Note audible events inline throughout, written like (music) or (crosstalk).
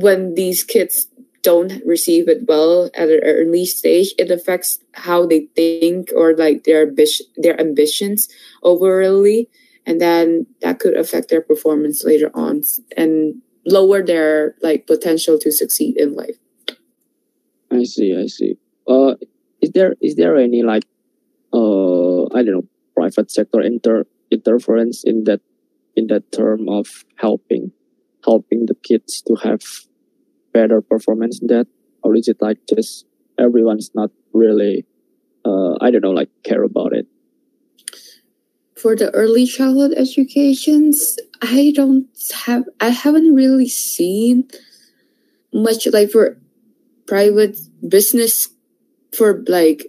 when these kids don't receive it well at an early stage, it affects how they think or like their ambition, their ambitions overly, and then that could affect their performance later on and lower their like potential to succeed in life. I see. I see. Uh, is there is there any like uh I don't know private sector inter interference in that in that term of helping helping the kids to have better performance in that or is it like just everyone's not really uh i don't know like care about it? For the early childhood educations i don't have i haven't really seen much like for private business for like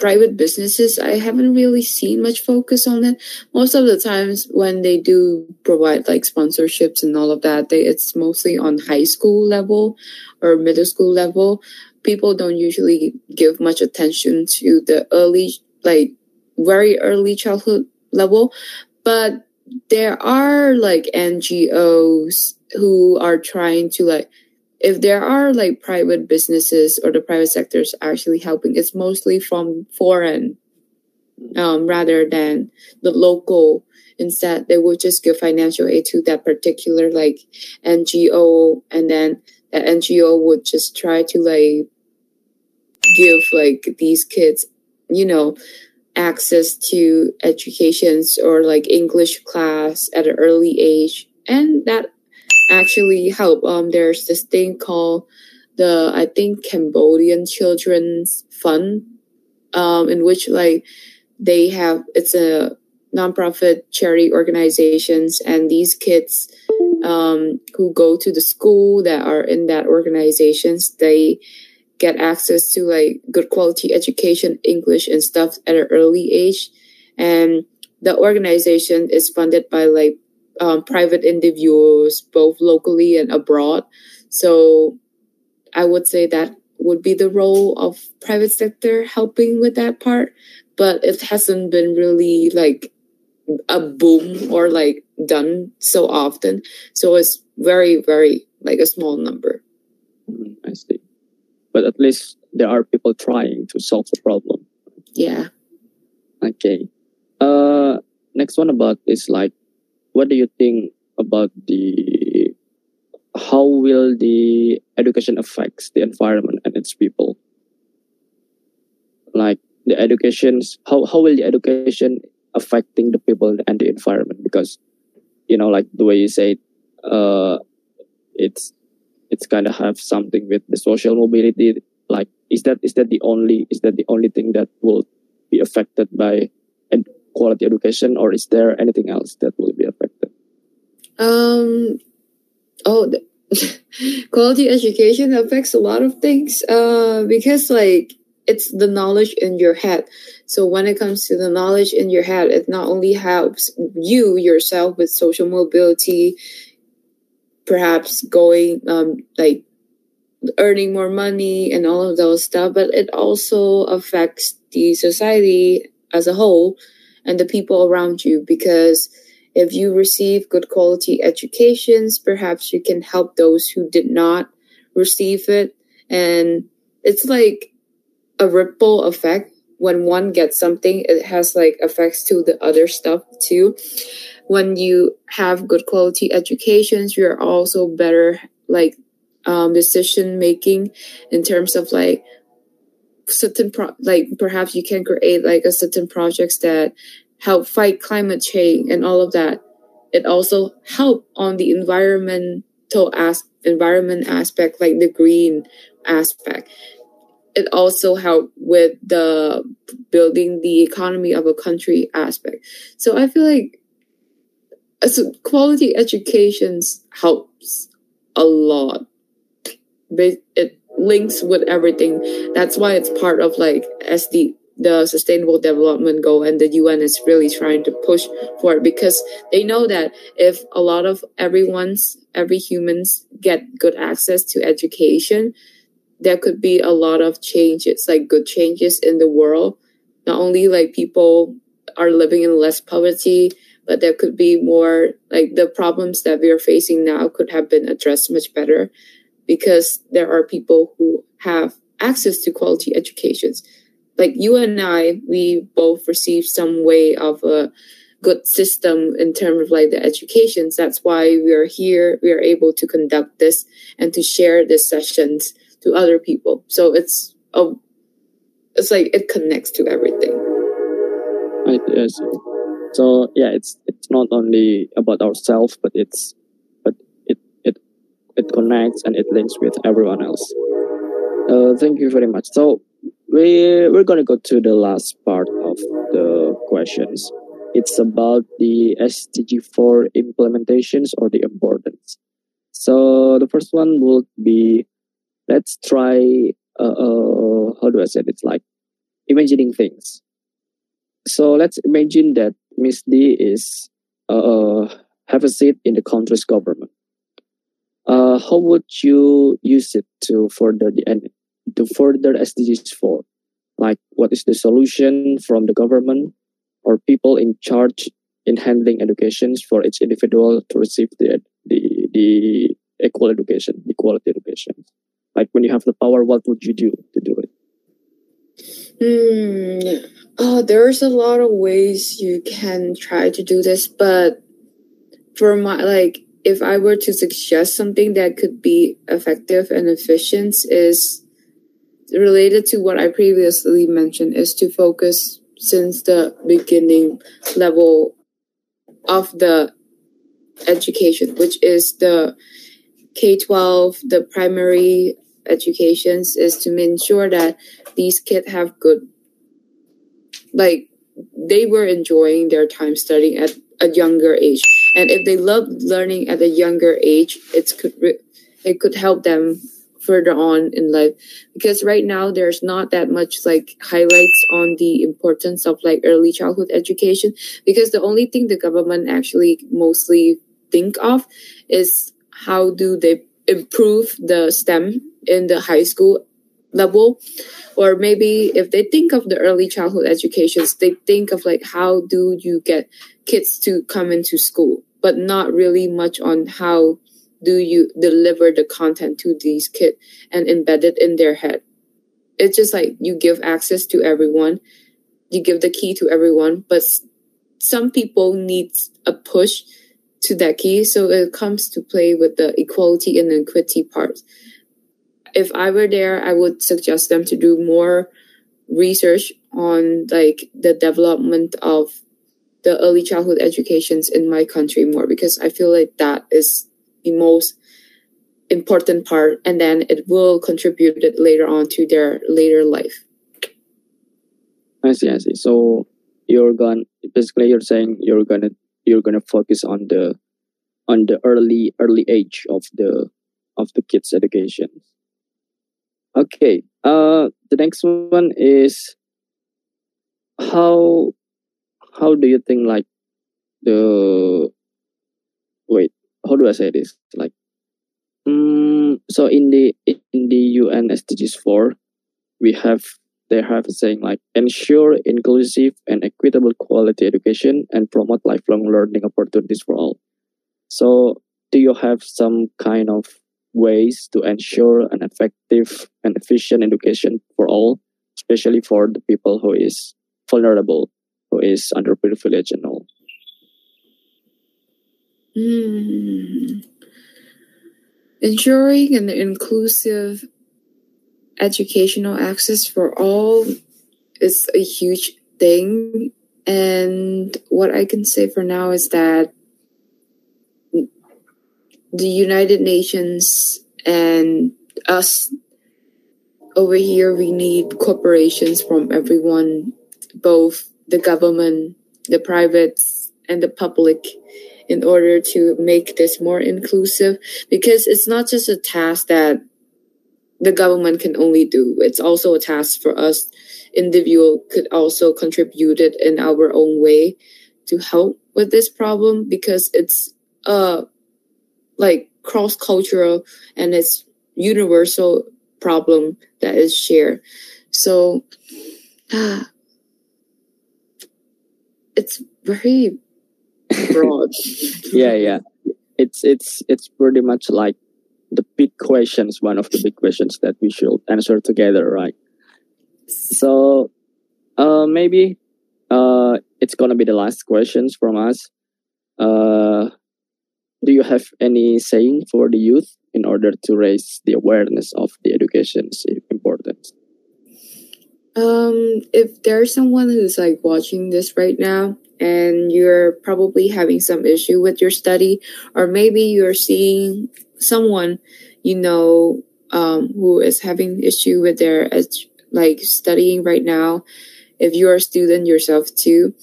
private businesses, I haven't really seen much focus on it. Most of the times when they do provide like sponsorships and all of that, they, it's mostly on high school level or middle school level. People don't usually give much attention to the early, like very early childhood level, but there are like NGOs who are trying to like if there are like private businesses or the private sectors actually helping, it's mostly from foreign um, rather than the local. Instead, they would just give financial aid to that particular like NGO, and then the NGO would just try to like give like these kids, you know, access to educations or like English class at an early age, and that actually help. Um, there's this thing called the I think Cambodian Children's Fund, um, in which like they have it's a nonprofit charity organizations, and these kids um, who go to the school that are in that organizations, they get access to like good quality education, English and stuff at an early age, and the organization is funded by like um, private individuals, both locally and abroad. So I would say that would be the role of private sector helping with that part, but it hasn't been really like a boom or like done so often. So it's very, very like a small number. Mm, I see. But at least there are people trying to solve the problem. Yeah. Okay. Uh, next one about is like what do you think about the how will the education affects the environment and its people? Like the educations how, how will the education affecting the people and the environment? Because you know like the way you say uh it's it's kind of have something with the social mobility. Like is that is that the only is that the only thing that will be affected by quality education, or is there anything else that will be affected? Um, oh, (laughs) quality education affects a lot of things. Uh, because like it's the knowledge in your head. So when it comes to the knowledge in your head, it not only helps you yourself with social mobility, perhaps going um like earning more money and all of those stuff, but it also affects the society as a whole and the people around you because if you receive good quality educations perhaps you can help those who did not receive it. And it's like a ripple effect. When one gets something it has like effects to the other stuff too. When you have good quality educations you're also better like um, decision making in terms of like certain pro- like perhaps you can create like a certain projects that help fight climate change and all of that. It also help on the environmental as environment aspect like the green aspect. It also help with the building the economy of a country aspect. So i feel like so quality education helps a lot. It links with everything. That's why it's part of like SD the sustainable development goal and the UN is really trying to push for it because they know that if a lot of everyone's every humans get good access to education, there could be a lot of changes, like good changes in the world. Not only like people are living in less poverty, but there could be more like the problems that we are facing now could have been addressed much better because there are people who have access to quality educations. Like you and I, we both received some way of a good system in terms of like the educations. That's why we are here. We are able to conduct this and to share these sessions to other people. So it's a, it's like it connects to everything. Right. Yes. So yeah, it's it's not only about ourselves, but it's but it it it connects and it links with everyone else. Uh, thank you very much. So we we're gonna go to the last part of the questions. It's about the SDG four implementations or the importance. So the first one will be let's try uh, uh, how do I say it? It's like imagining things. So let's imagine that Miss D is uh, have a seat in the country's government. Uh, how would you use it to further the to further SDGs four? Like, what is the solution from the government or people in charge in handling educations for each individual to receive the the, the equal education, the quality education? Like, when you have the power, what would you do to do it? Hmm. Oh, there's a lot of ways you can try to do this, but for my like, if I were to suggest something that could be effective and efficient, is related to what I previously mentioned, is to focus since the beginning level of the education, which is the K 12, the primary educations, is to ensure that these kids have good like they were enjoying their time studying at a younger age. And if they love learning at a younger age it's could it could help them further on in life. Because right now there's not that much like highlights on the importance of like early childhood education. Because the only thing the government actually mostly think of is how do they improve the stem in the high school level. Or maybe if they think of the early childhood educations they think of like how do you get kids to come into school? But not really much on how do you deliver the content to these kids and embed it in their head? It's just like you give access to everyone. You give the key to everyone but some people need a push to that key so it comes to play with the equality and equity part. If I were there, I would suggest them to do more research on like the development of the early childhood educations in my country more because I feel like that is the most important part and then it will contribute it later on to their later life. I see, I see. So you're gonna basically you're saying you're gonna you're gonna focus on the on the early early age of the of the kids' education. Okay. Uh, the next one is how how do you think like the do I say this like um, so in the in the UN SDGs four we have they have saying like ensure inclusive and equitable quality education and promote lifelong learning opportunities for all. So do you have some kind of ways to ensure an effective and efficient education for all, especially for the people who is vulnerable, who is underprivileged and all. Mm. Ensuring an inclusive educational access for all is a huge thing. And what I can say for now is that the United Nations and us over here, we need corporations from everyone, both the government, the privates, and the public, in order to make this more inclusive. Because it's not just a task that the government can only do, it's also a task for us individual could also contribute it in our own way to help with this problem because it's a like cross cultural and it's universal problem that is shared. So ah, (sighs) it's very broad. yeah, yeah. It's it's it's pretty much like the big questions, one of the big questions that we should answer together, right? So uh, maybe uh, it's gonna be the last questions from us. Uh, do you have any saying for the youth in order to raise the awareness of the education's importance? Um, if there's someone who's like watching this right now and you're probably having some issue with your study, or maybe you're seeing someone you know um, who is having issue with their like studying right now, if you're a student yourself too,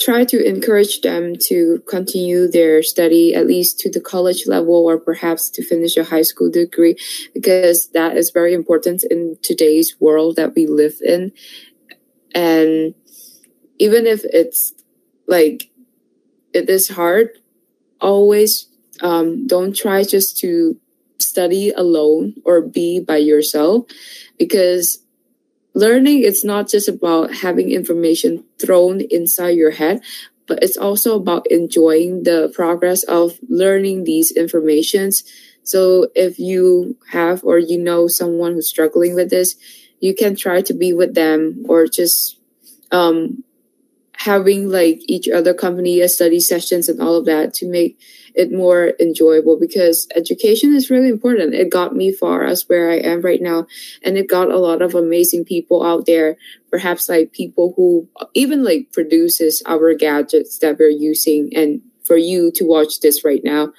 try to encourage them to continue their study at least to the college level or perhaps to finish a high school degree because that is very important in today's world that we live in. And even if it's like it is hard always um, don't try just to study alone or be by yourself because learning it's not just about having information thrown inside your head but it's also about enjoying the progress of learning these informations. So if you have or you know someone who's struggling with this you can try to be with them or just um, having like each other company as study sessions and all of that to make it more enjoyable because education is really important. It got me far as where I am right now. And it got a lot of amazing people out there, perhaps like people who even like produces our gadgets that we're using. And for you to watch this right now,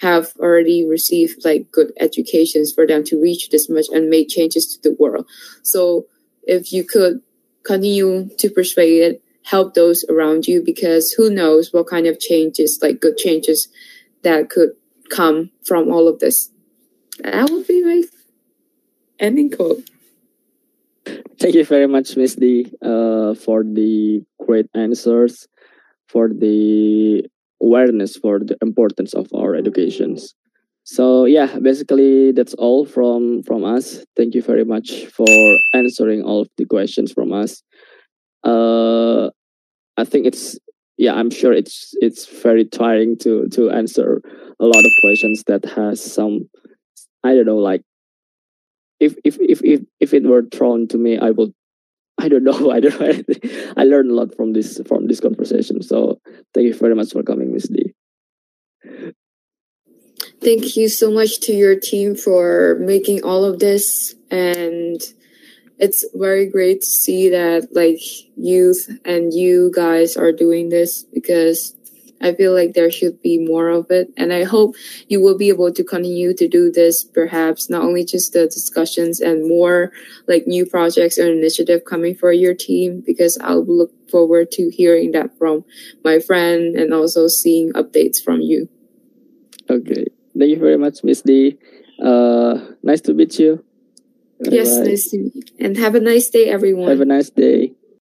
have already received like good educations for them to reach this much and make changes to the world. So if you could continue to persuade it, help those around you because who knows what kind of changes, like good changes that could come from all of this. That would be my ending quote. Thank you very much, Miss D, uh, for the great answers, for the awareness for the importance of our educations. So yeah, basically that's all from from us. Thank you very much for answering all of the questions from us. Uh, I think it's yeah, I'm sure it's it's very tiring to to answer a lot of questions that has some I don't know like if if if if, if it were thrown to me, I would I don't know. (laughs) I don't know. I learned a lot from this from this conversation. So thank you very much for coming, Miss D. Thank you so much to your team for making all of this and it's very great to see that like youth and you guys are doing this because I feel like there should be more of it. And I hope you will be able to continue to do this, perhaps not only just the discussions and more like new projects or initiative coming for your team, because I'll look forward to hearing that from my friend and also seeing updates from you. Okay. Thank you very much, Miss D. Uh, nice to meet you. Yes, nice to meet you. And have a nice day, everyone. Have a nice day.